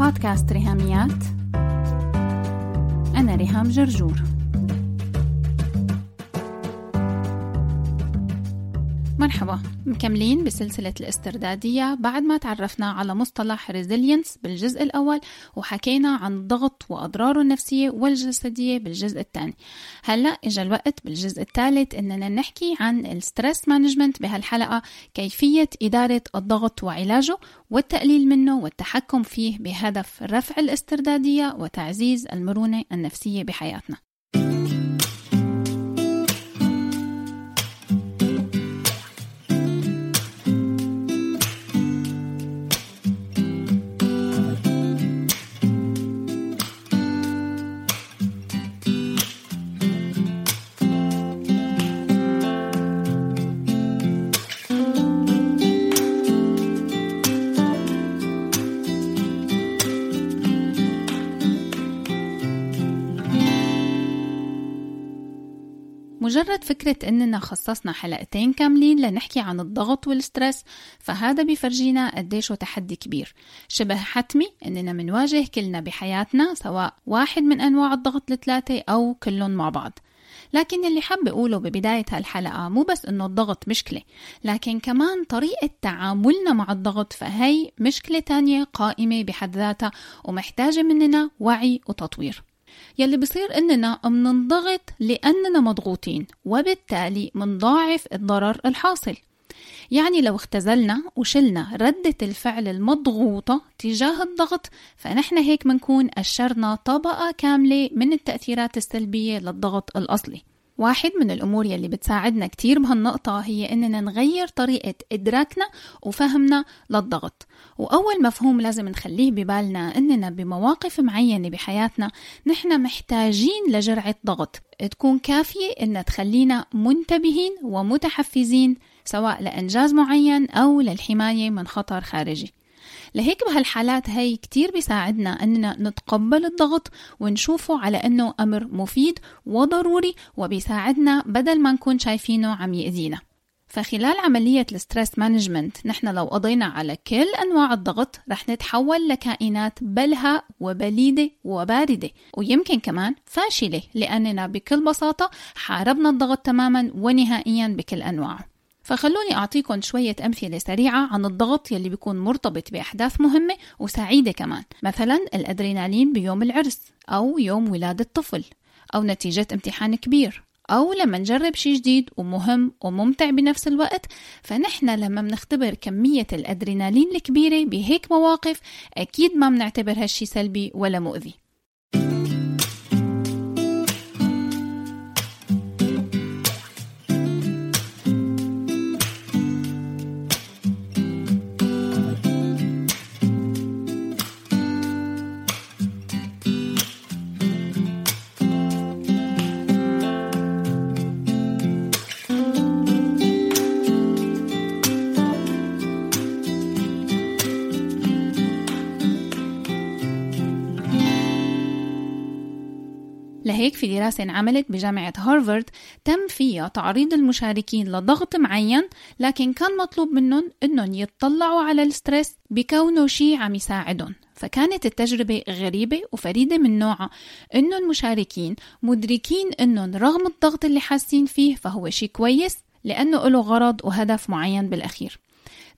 بودكاست ريهاميات أنا ريهام جرجور. مرحبا. مكملين بسلسلة الاستردادية بعد ما تعرفنا على مصطلح resilience بالجزء الأول وحكينا عن الضغط وأضراره النفسية والجسدية بالجزء الثاني. هلأ إجا الوقت بالجزء الثالث إننا نحكي عن ال stress management بهالحلقة كيفية إدارة الضغط وعلاجه والتقليل منه والتحكم فيه بهدف رفع الاستردادية وتعزيز المرونة النفسية بحياتنا. مجرد فكرة إننا خصصنا حلقتين كاملين لنحكي عن الضغط والستريس فهذا بيفرجينا قديشه تحدي كبير. شبه حتمي إننا منواجه كلنا بحياتنا سواء واحد من أنواع الضغط الثلاثة أو كلهم مع بعض. لكن اللي حاب أقوله ببداية هالحلقة مو بس إنه الضغط مشكلة لكن كمان طريقة تعاملنا مع الضغط فهي مشكلة تانية قائمة بحد ذاتها ومحتاجة مننا وعي وتطوير. يلي بصير إننا مننضغط لأننا مضغوطين وبالتالي منضاعف الضرر الحاصل. يعني لو اختزلنا وشلنا ردة الفعل المضغوطة تجاه الضغط فنحن هيك منكون أشرنا طبقة كاملة من التأثيرات السلبية للضغط الأصلي. واحد من الأمور يلي بتساعدنا كتير بهالنقطة هي إننا نغير طريقة إدراكنا وفهمنا للضغط. وأول مفهوم لازم نخليه ببالنا إننا بمواقف معينة بحياتنا نحن محتاجين لجرعة ضغط. تكون كافية إنها تخلينا منتبهين ومتحفزين سواء لإنجاز معين أو للحماية من خطر خارجي. لهيك بهالحالات هي كتير بيساعدنا أننا نتقبل الضغط ونشوفه على أنه أمر مفيد وضروري وبيساعدنا بدل ما نكون شايفينه عم يأذينا. فخلال عملية ال stress management نحن لو قضينا على كل أنواع الضغط رح نتحول لكائنات بلهة وبليدة وباردة. ويمكن كمان فاشلة لأننا بكل بساطة حاربنا الضغط تماما ونهائيا بكل أنواعه. فخلوني أعطيكم شوية أمثلة سريعة عن الضغط يلي بيكون مرتبط بأحداث مهمة وسعيدة كمان. مثلا الأدرينالين بيوم العرس أو يوم ولادة طفل أو نتيجة امتحان كبير أو لما نجرب شي جديد ومهم وممتع بنفس الوقت. فنحن لما بنختبر كمية الأدرينالين الكبيرة بهيك مواقف أكيد ما بنعتبر هالشي سلبي ولا مؤذي. لهيك في دراسة انعملت بجامعة هارفارد تم فيها تعريض المشاركين لضغط معين لكن كان مطلوب منهم إنهم يطلعوا على الستريس بكونه شيء عم يساعدهم. فكانت التجربة غريبة وفريدة من نوعها إنه المشاركين مدركين إنهم رغم الضغط اللي حاسين فيه فهو شيء كويس لأنه له غرض وهدف معين بالأخير.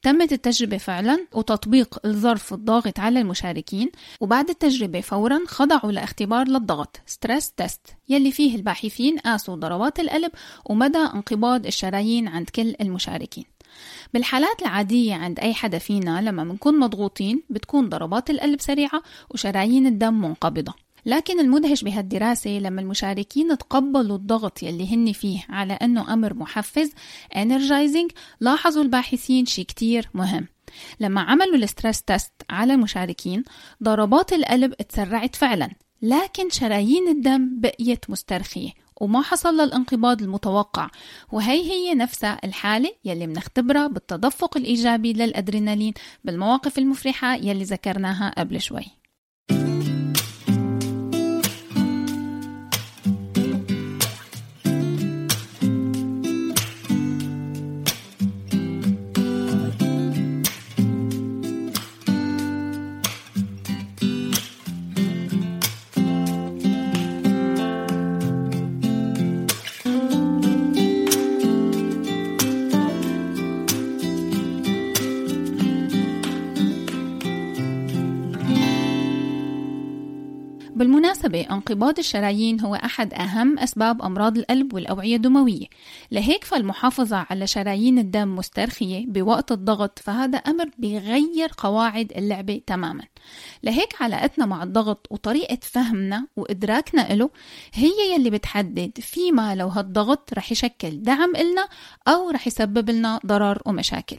تمت التجربة فعلا وتطبيق الظرف الضاغط على المشاركين وبعد التجربة فورا خضعوا لاختبار للضغط stress test يلي فيه الباحثين قاسوا ضربات القلب ومدى انقباض الشرايين عند كل المشاركين. بالحالات العادية عند أي حدا فينا لما بنكون مضغوطين بتكون ضربات القلب سريعة وشرايين الدم منقبضة. لكن المدهش بهالدراسة لما المشاركين تقبلوا الضغط يلي هن فيه على أنه أمر محفز energizing لاحظوا الباحثين شي كتير مهم. لما عملوا ال stress test على المشاركين ضربات القلب تسرعت فعلا لكن شرايين الدم بقيت مسترخية وما حصل للانقباض المتوقع. وهي هي نفسها الحالة يلي منختبرها بالتدفق الإيجابي للأدرينالين بالمواقف المفرحة يلي ذكرناها قبل شوي. بالمناسبة انقباض الشرايين هو أحد أهم أسباب أمراض القلب والأوعية الدموية. لهيك فالمحافظة على شرايين الدم مسترخية بوقت الضغط فهذا أمر بيغير قواعد اللعبة تماما. لهيك علاقتنا مع الضغط وطريقة فهمنا وإدراكنا له هي يلي بتحدد فيما لو هالضغط رح يشكل دعم إلنا أو رح يسبب لنا ضرر ومشاكل.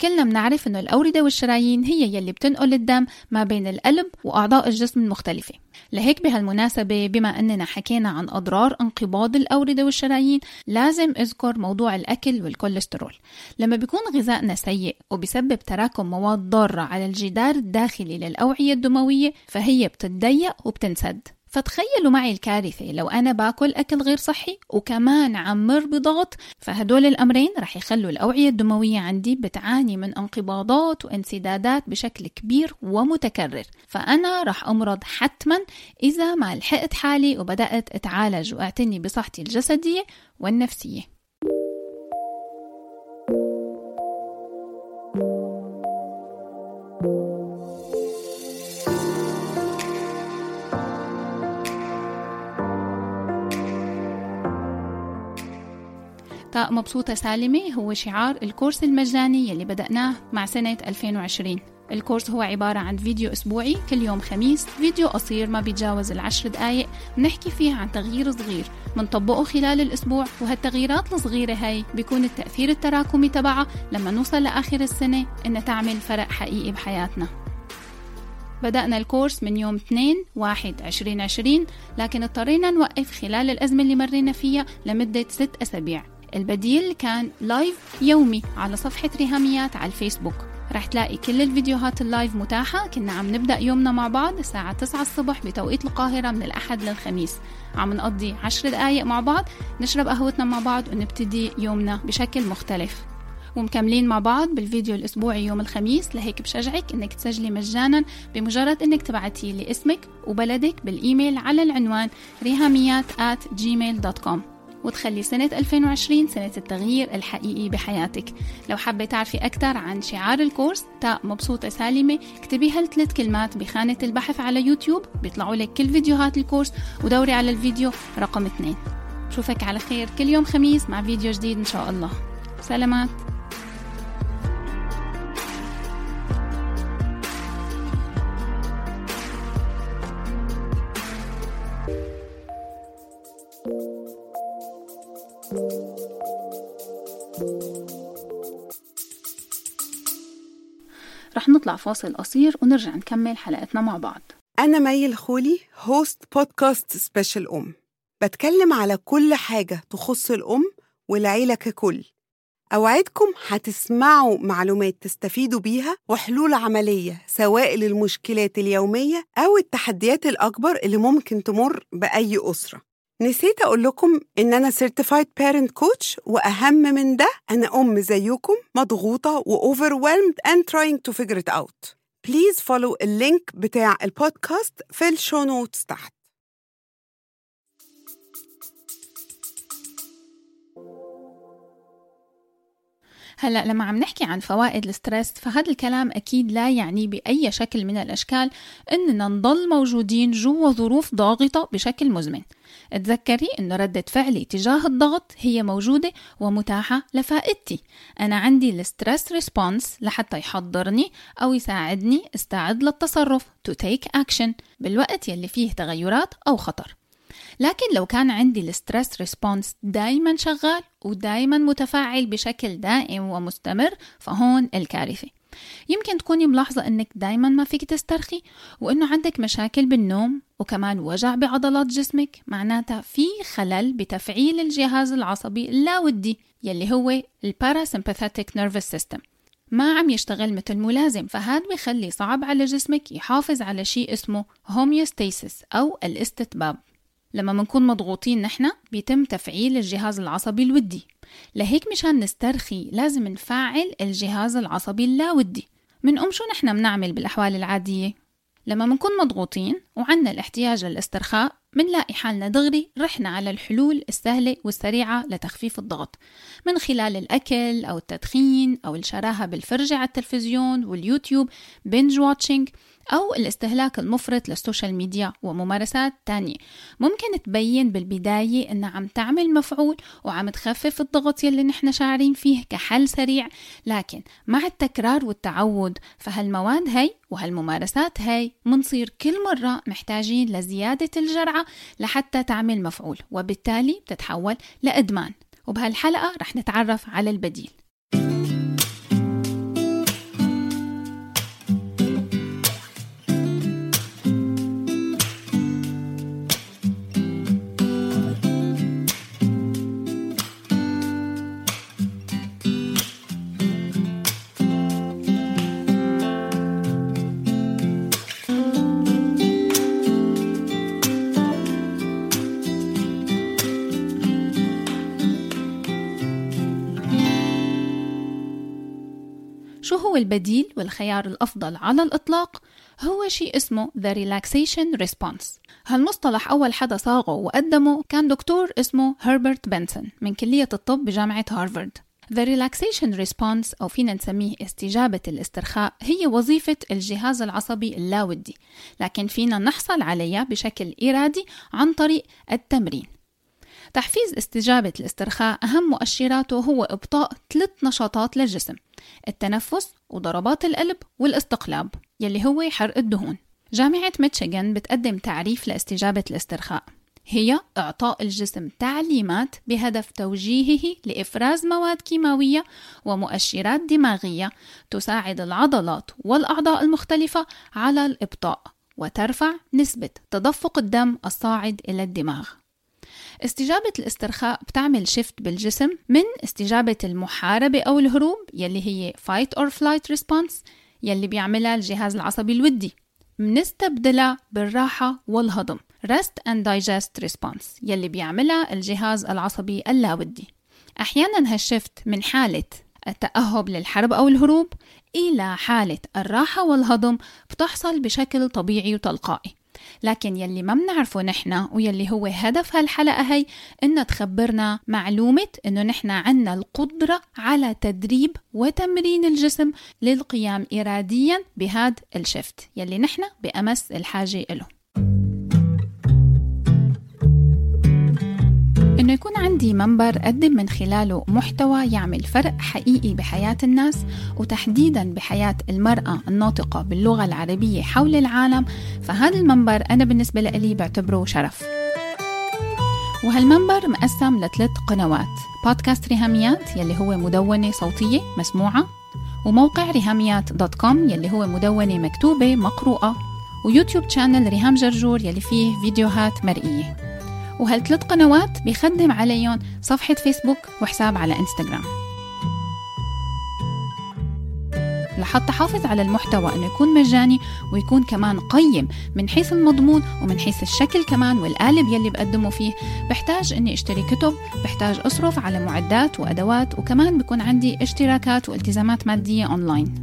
كلنا بنعرف إنه الأوردة والشرايين هي يلي بتنقل الدم ما بين القلب وأعضاء الجسم المختلفة. لهيك بهالمناسبة بما أننا حكينا عن أضرار انقباض الأوردة والشرايين لازم أذكر موضوع الأكل والكوليسترول. لما بيكون غذائنا سيء وبسبب تراكم مواد ضارة على الجدار الداخلي للأوعية الدموية فهي بتتضيق وبتنسد. فتخيلوا معي الكارثة لو أنا باكل أكل غير صحي وكمان عم مر بضغط فهدول الأمرين رح يخلوا الأوعية الدموية عندي بتعاني من انقباضات وانسدادات بشكل كبير ومتكرر. فأنا رح أمرض حتما إذا ما لحقت حالي وبدأت أتعالج وأعتني بصحتي الجسدية والنفسية. طاق مبسوطة سالمة هو شعار الكورس المجاني يلي بدأناه مع سنة 2020 ال course هو عبارة عن فيديو أسبوعي كل يوم خميس فيديو قصير ما بيتجاوز العشر دقايق بنحكي فيه عن تغيير صغير منطبقه خلال الأسبوع وهالتغييرات الصغيرة هاي بيكون التأثير التراكمي تبعها لما نوصل لآخر السنة إنها تعمل فرق حقيقي بحياتنا. بدأنا ال course من يوم 2 1 2020 لكن اضطرينا نوقف خلال الأزمة اللي مرينا فيها لمدة 6 أسابيع. البديل كان live يومي على صفحة ريهاميات على الفيسبوك. رح تلاقي كل الفيديوهات اللايف متاحة. كنا عم نبدأ يومنا مع بعض الساعة 9 الصبح بتوقيت القاهرة من الأحد للخميس. عم نقضي 10 دقايق مع بعض نشرب قهوتنا مع بعض ونبتدي يومنا بشكل مختلف. ومكملين مع بعض بالفيديو الأسبوعي يوم الخميس. لهيك بشجعك إنك تسجلي مجانا بمجرد إنك تبعتي لي اسمك وبلدك بالإيميل على العنوان ريهاميات at gmail.com وتخلي سنة 2020 سنة التغيير الحقيقي بحياتك. لو حابة تعرفي أكثر عن شعار الكورس تاء مبسوطة سالمة اكتبي هالثلاث كلمات بخانة البحث على يوتيوب. بيطلعوا لك كل فيديوهات الكورس ودوري على الفيديو رقم اثنين. شوفك على خير كل يوم خميس مع فيديو جديد إن شاء الله. سلامات. فاصل قصير ونرجع نكمل حلقتنا مع بعض. أنا مي الخولي host بودكاست سبيشال أم. بتكلم على كل حاجة تخص الأم والعيلة ككل. أوعدكم هتسمعوا معلومات تستفيدوا بيها وحلول عملية سواء للمشكلات اليومية أو التحديات الأكبر اللي ممكن تمر بأي أسرة. نسيت أقول لكم إن أنا Certified Parent Coach وأهم من ده أنا أم زيكم مضغوطة و overwhelmed and trying to figure it out. Please follow ال link بتاع البودكاست في ال show notes تحت. هلأ لما عم نحكي عن فوائد ال stress فهذا الكلام أكيد لا يعني بأي شكل من الأشكال إننا نضل موجودين جوا ظروف ضاغطة بشكل مزمن تذكري إنه ردة فعلي تجاه الضغط هي موجودة ومتاحة لفائدتي. أنا عندي ال stress response لحتى يحضرني أو يساعدني أستعد للتصرف to take action بالوقت يلي فيه تغيرات أو خطر. لكن لو كان عندي ال stress response دايما شغال ودايما متفاعل بشكل دائم ومستمر فهون الكارثة. يمكن تكوني ملاحظة إنك دايما ما فيك تسترخي وإنه عندك مشاكل بالنوم وكمان وجع بعضلات جسمك معناتها في خلل بتفعيل الجهاز العصبي اللاودي يلي هو ال parasympathetic nervous system ما عم يشتغل مثل ما لازم فهذا بيخلي صعب على جسمك يحافظ على شيء اسمه homeostasis أو الاستتباب. لما منكون مضغوطين نحن بيتم تفعيل الجهاز العصبي الودي. لهيك مشان نسترخي لازم نفعل الجهاز العصبي اللاودي. منقوم شو نحن بنعمل بالأحوال العادية؟ لما منكون مضغوطين وعنا الاحتياج للاسترخاء منلاقي حالنا دغري رحنا على الحلول السهلة والسريعة لتخفيف الضغط. من خلال الأكل أو التدخين أو الشراهة بالفرجة على التلفزيون واليوتيوب binge watching أو الاستهلاك المفرط لل social media وممارسات تانية. ممكن تبين بالبداية إنها عم تعمل مفعول وعم تخفف الضغط يلي نحن شاعرين فيه كحل سريع لكن مع التكرار والتعود فهالمواد هي وهالممارسات هاي منصير كل مرة محتاجين لزيادة الجرعة لحتى تعمل مفعول وبالتالي بتتحول لإدمان. وبهالحلقة رح نتعرف على البديل. البديل والخيار الأفضل على الإطلاق؟ هو شيء اسمه The Relaxation Response هالمصطلح أول حدا صاغه وقدمه كان دكتور اسمه هربرت بنسون من كلية الطب بجامعة هارفارد The Relaxation Response أو فينا نسميه استجابة الاسترخاء هي وظيفة الجهاز العصبي اللاودي لكن فينا نحصل عليها بشكل إرادي عن طريق التمرين تحفيز استجابة الاسترخاء أهم مؤشراته هو إبطاء ثلاث نشاطات للجسم التنفس وضربات القلب والاستقلاب يلي هو حرق الدهون. جامعة ميتشيغان بتقدم تعريف لاستجابة الاسترخاء هي إعطاء الجسم تعليمات بهدف توجيهه لإفراز مواد كيماوية ومؤشرات دماغية تساعد العضلات والأعضاء المختلفة على الإبطاء وترفع نسبة تدفق الدم الصاعد إلى الدماغ. استجابة الاسترخاء بتعمل شيفت بالجسم من استجابة المحاربة أو الهروب يلي هي fight or flight response يلي بيعملها الجهاز العصبي الودي. منستبدلها بالراحة والهضم rest and digest response يلي بيعملها الجهاز العصبي اللاودي. أحيانا هالشفت من حالة التأهب للحرب أو الهروب إلى حالة الراحة والهضم بتحصل بشكل طبيعي وتلقائي. لكن يلي ما بنعرفه نحن ويلي هو هدف هالحلقة هي إنها تخبرنا معلومة إنه نحن عنا القدرة على تدريب وتمرين الجسم للقيام إراديا بهذا الشفت يلي نحن بأمس الحاجة إله. إنه يكون عندي منبر أقدم من خلاله محتوى يعمل فرق حقيقي بحياة الناس وتحديدا بحياة المرأة الناطقة باللغة العربية حول العالم فهذا المنبر أنا بالنسبة لي بعتبره شرف. وهالمنبر مقسم لثلاث قنوات بودكاست ريهاميات يلي هو مدونة صوتية مسموعة وموقع ريهاميات dot com يلي هو مدونة مكتوبة مقروءة ويوتيوب channel ريهام جرجور يلي فيه فيديوهات مرئية. وهالثلاث قنوات؟ بيخدم عليهم صفحة فيسبوك وحساب على إنستغرام. لحتى حافظ على المحتوى إنه يكون مجاني ويكون كمان قيم من حيث المضمون ومن حيث الشكل كمان والقالب يلي بقدمه فيه. بحتاج إني أشتري كتب بحتاج أصرف على معدات وأدوات وكمان بكون عندي اشتراكات والتزامات مادية أونلاين.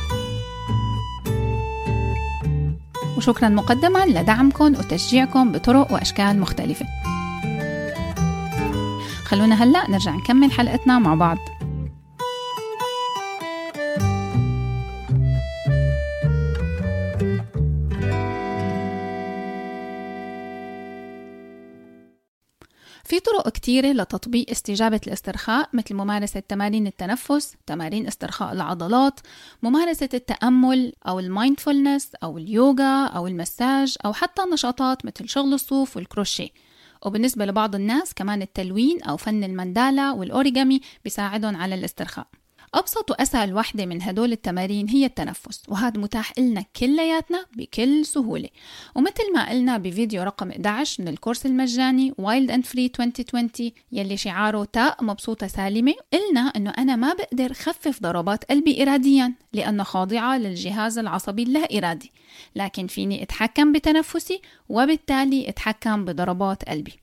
وشكرا مقدما لدعمكم وتشجيعكم بطرق وأشكال مختلفة. خلونا هلأ نرجع نكمل حلقتنا مع بعض. في طرق كتيرة لتطبيق استجابة الاسترخاء مثل ممارسة تمارين التنفس، تمارين استرخاء العضلات، ممارسة التأمل أو ال mindfulness أو اليوغا أو المساج أو حتى نشاطات مثل شغل الصوف والكروشيه. وبالنسبة لبعض الناس كمان التلوين أو فن المندالا والأوريجامي بيساعدهم على الاسترخاء. أبسط وأسهل وحدة من هدول التمارين هي التنفس وهذا متاح لنا كلياتنا بكل سهولة. ومثل ما قلنا بفيديو رقم 11 من الكورس المجاني Wild and Free 2020 يلي شعاره تاء مبسوطة سالمة قلنا أنه أنا ما بقدر خفف ضربات قلبي إراديا لأنه خاضعة للجهاز العصبي اللا إرادي. لكن فيني أتحكم بتنفسي وبالتالي أتحكم بضربات قلبي.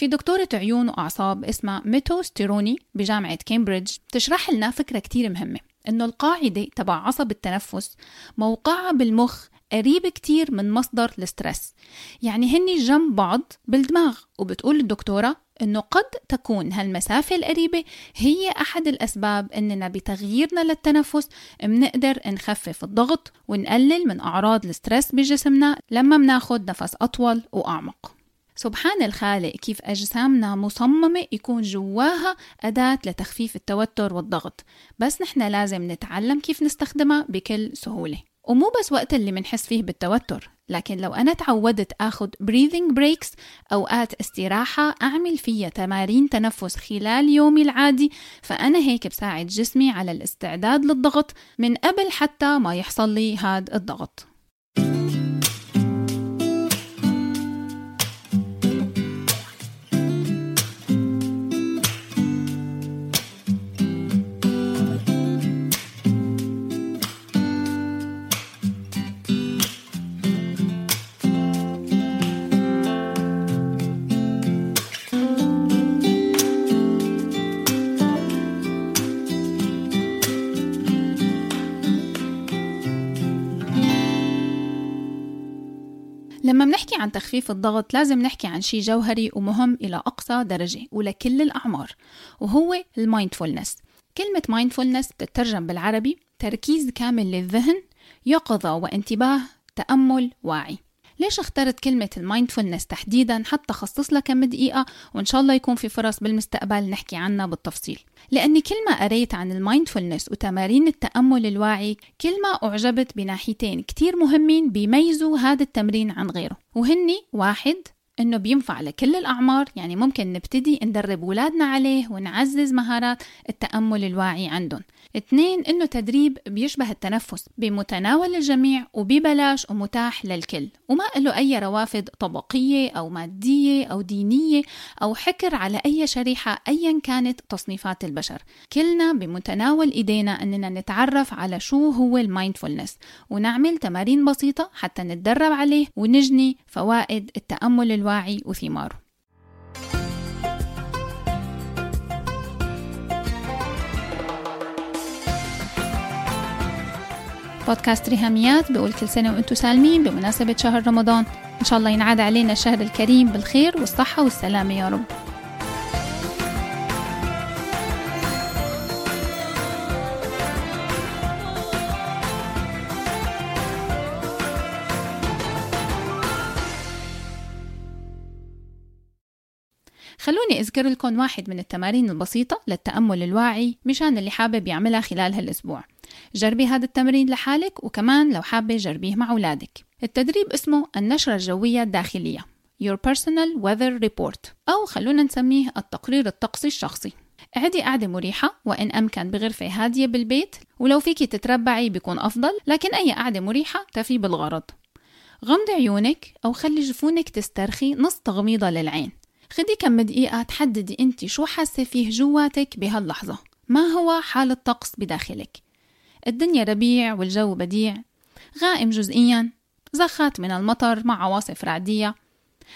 في دكتورة عيون وأعصاب اسمها ميتو ستيروني بجامعة كامبريدج تشرح لنا فكرة كتير مهمة إنه القاعدة تبع عصب التنفس موقعها بالمخ قريب كتير من مصدر ال stress. يعني هني جنب بعض بالدماغ وبتقول الدكتورة إنه قد تكون هالمسافة القريبة هي أحد الأسباب إننا بتغييرنا للتنفس منقدر نخفف الضغط ونقلل من أعراض ال stress بجسمنا لما مناخد نفس أطول وأعمق. سبحان الخالق كيف أجسامنا مصممة يكون جواها أداة لتخفيف التوتر والضغط. بس نحن لازم نتعلم كيف نستخدمها بكل سهولة. ومو بس وقت اللي منحس فيه بالتوتر لكن لو أنا تعودت أخذ breathing breaks أوقات استراحة أعمل فيها تمارين تنفس خلال يومي العادي فأنا هيك بساعد جسمي على الاستعداد للضغط من قبل حتى ما يحصل لي هاد الضغط. عن تخفيف الضغط لازم نحكي عن شيء جوهري ومهم إلى أقصى درجة ولكل الأعمار وهو ال mindfulness. كلمة mindfulness بتترجم بالعربي تركيز كامل للذهن يقظة وانتباه تأمل واعي. ليش اخترت كلمة ال mindfulness تحديدا حتى خصص لها كم دقيقة؟ وإن شاء الله يكون في فرص بالمستقبل نحكي عنها بالتفصيل. لأني كل ما قريت عن ال mindfulness وتمارين التأمل الواعي كل ما أعجبت بناحيتين كتير مهمين بيميزوا هذا التمرين عن غيره. وهني واحد إنه بينفع لكل الأعمار يعني ممكن نبتدي ندرب اولادنا عليه ونعزز مهارات التأمل الواعي عندهم. اثنين إنه تدريب بيشبه التنفس بمتناول الجميع وببلاش ومتاح للكل وما له أي روافد طبقية أو مادية أو دينية أو حكر على أي شريحة ايا كانت تصنيفات البشر. كلنا بمتناول إيدينا إننا نتعرف على شو هو المايندفولنس ونعمل تمارين بسيطة حتى نتدرب عليه ونجني فوائد التأمل الواعي وثماره. بودكاست ريهاميات بقول كل سنة وأنتم سالمين بمناسبة شهر رمضان. إن شاء الله ينعاد علينا الشهر الكريم بالخير والصحة والسلامة يا رب. خلوني أذكر لكم واحد من التمارين البسيطة للتأمل الواعي مشان اللي حابب يعملها خلال هالأسبوع. جربي هذا التمرين لحالك وكمان لو حابة جربيه مع أولادك. التدريب اسمه النشرة الجوية الداخلية Your Personal Weather Report أو خلونا نسميه التقرير الطقسي الشخصي. اعدي قعدة مريحة وإن أمكن بغرفة هادية بالبيت ولو فيكي تتربعي بيكون أفضل لكن أي قعدة مريحة تفي بالغرض. غمضي عيونك أو خلي جفونك تسترخي نص تغميضة للعين. خدي كم دقيقة تحددي أنت شو حاسة فيه جواتك بهاللحظة. ما هو حال الطقس بداخلك؟ الدنيا ربيع والجو بديع. غائم جزئيا. زخات من المطر مع عواصف رعدية.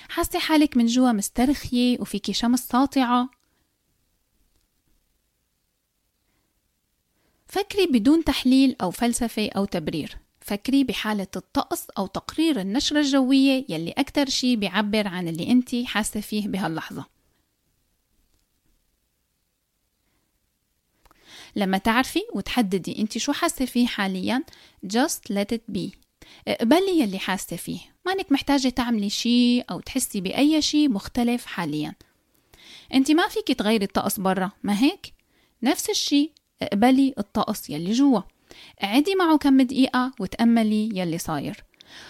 حاسة حالك من جوا مسترخية وفيكي شمس ساطعة. فكري بدون تحليل أو فلسفة أو تبرير. فكري بحالة الطقس أو تقرير النشرة الجوية يلي أكتر شي بيعبر عن اللي أنت حاسة فيه بهاللحظة. لما تعرفي وتحددي انت شو حاسة فيه حاليا just let it be. اقبلي يلي حاسة فيه. مانك محتاجة تعملي شي أو تحسي بأي شي مختلف حاليا. انت ما فيك تغيري الطقس برا ما هيك؟ نفس الشي اقبلي الطقس يلي جوا. اعدي معه كم دقيقة وتأملي يلي صاير.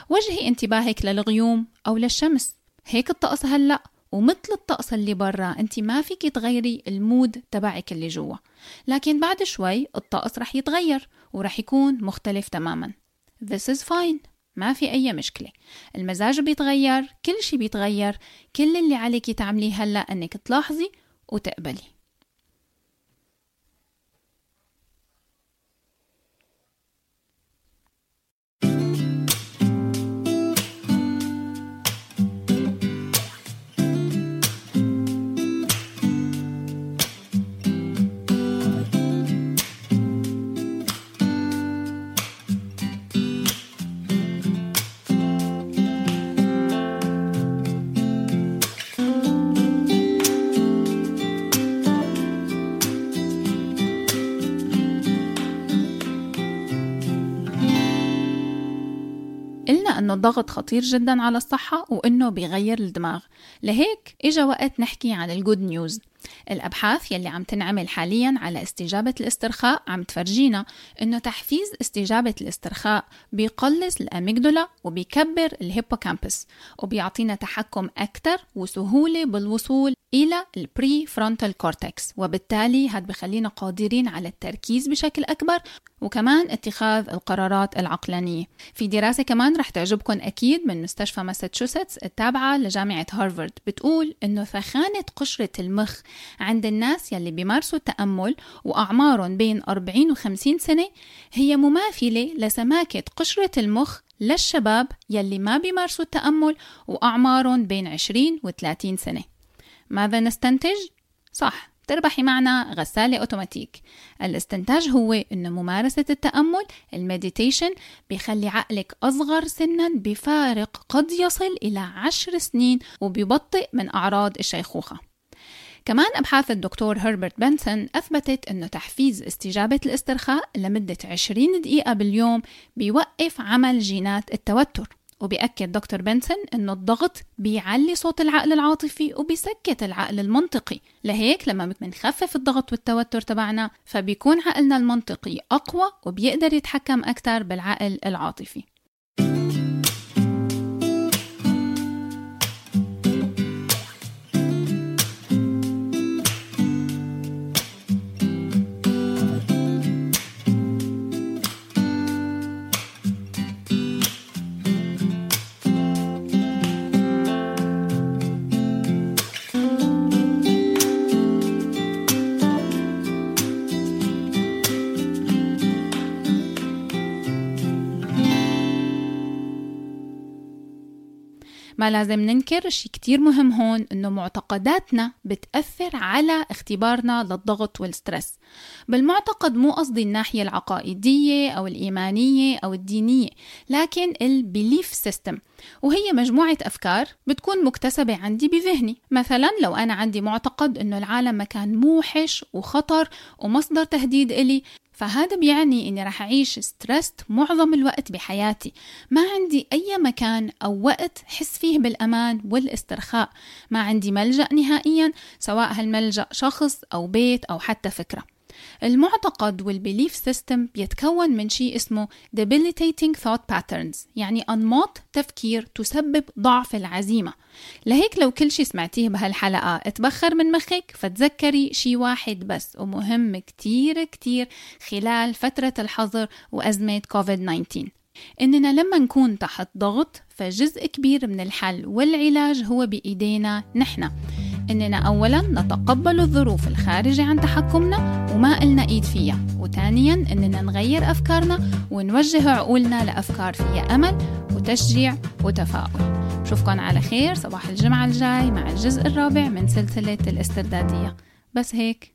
وجهي انتباهك للغيوم أو للشمس. هيك الطقس هلأ. ومثل الطقس اللي برا انت ما فيك تغيري ال mood تبعك اللي جوا. لكن بعد شوي الطقس رح يتغير ورح يكون مختلف تماما. This is fine. ما في أي مشكلة. المزاج بيتغير كل شي بيتغير كل اللي عليك تعمليه هلأ أنك تلاحظي وتقبلي. إنه الضغط خطير جدا على الصحة وإنه بيغير الدماغ. لهيك إجا وقت نحكي عن ال good news الأبحاث يلي عم تنعمل حاليا على استجابة الاسترخاء عم تفرجينا إنه تحفيز استجابة الاسترخاء بيقلص ال amygdala وبيكبر ال hippocampus وبيعطينا تحكم أكثر وسهولة بالوصول إلى ال prefrontal cortex وبالتالي هاد بخلينا قادرين على التركيز بشكل أكبر وكمان اتخاذ القرارات العقلانية. في دراسة كمان رح تعجبكم أكيد من مستشفى ماساتشوستس التابعة لجامعة هارفارد بتقول إنه ثخانة قشرة المخ عند الناس يلي بيمارسوا التأمل وأعمارهم بين 40 و 50 سنة هي مماثلة لسماكة قشرة المخ للشباب يلي ما بيمارسوا التأمل وأعمارهم بين 20 و 30 سنة. ماذا نستنتج؟ صح تربحي معنا غسالة أوتوماتيك. الاستنتاج هو أن ممارسة التأمل ال meditation بيخلي عقلك أصغر سنا بفارق قد يصل إلى عشر سنين وبيبطئ من أعراض الشيخوخة. كمان أبحاث الدكتور هربرت بنسون أثبتت أنه تحفيز استجابة الاسترخاء لمدة 20 دقيقة باليوم بيوقف عمل جينات التوتر. وبيأكد دكتور بنسون أنه الضغط بيعلي صوت العقل العاطفي وبيسكت العقل المنطقي. لهيك لما بنخفف الضغط والتوتر تبعنا فبيكون عقلنا المنطقي أقوى وبيقدر يتحكم أكثر بالعقل العاطفي. لازم نذكر شيء كتير مهم هون إنه معتقداتنا بتأثر على اختبارنا للضغط وال stress بالمعتقد مو قصدي الناحية العقائدية أو الإيمانية أو الدينية لكن ال belief system وهي مجموعة أفكار بتكون مكتسبة عندي بذهني. مثلا لو أنا عندي معتقد أنه العالم مكان موحش وخطر ومصدر تهديد إلي فهذا بيعني إني رح أعيش stressed معظم الوقت بحياتي. ما عندي أي مكان أو وقت حس فيه بالأمان والاسترخاء. ما عندي ملجأ نهائيا سواء هالملجأ شخص أو بيت أو حتى فكرة. المعتقد وال belief system بيتكون من شيء اسمه debilitating thought patterns يعني أنماط تفكير تسبب ضعف العزيمة. لهيك لو كل شيء سمعتيه بهالحلقة اتبخر من مخك فتذكري شيء واحد بس ومهم كتير كتير خلال فترة الحظر وأزمة كوفيد 19 إننا لما نكون تحت ضغط فجزء كبير من الحل والعلاج هو بإيدينا نحن. إننا أولا نتقبل الظروف الخارجة عن تحكمنا وما إلنا إيد فيها وثانيا إننا نغير أفكارنا ونوجه عقولنا لأفكار فيها أمل وتشجيع وتفاؤل. بشوفكن على خير صباح الجمعة الجاي مع الجزء الرابع من سلسلة الاستردادية. بس هيك.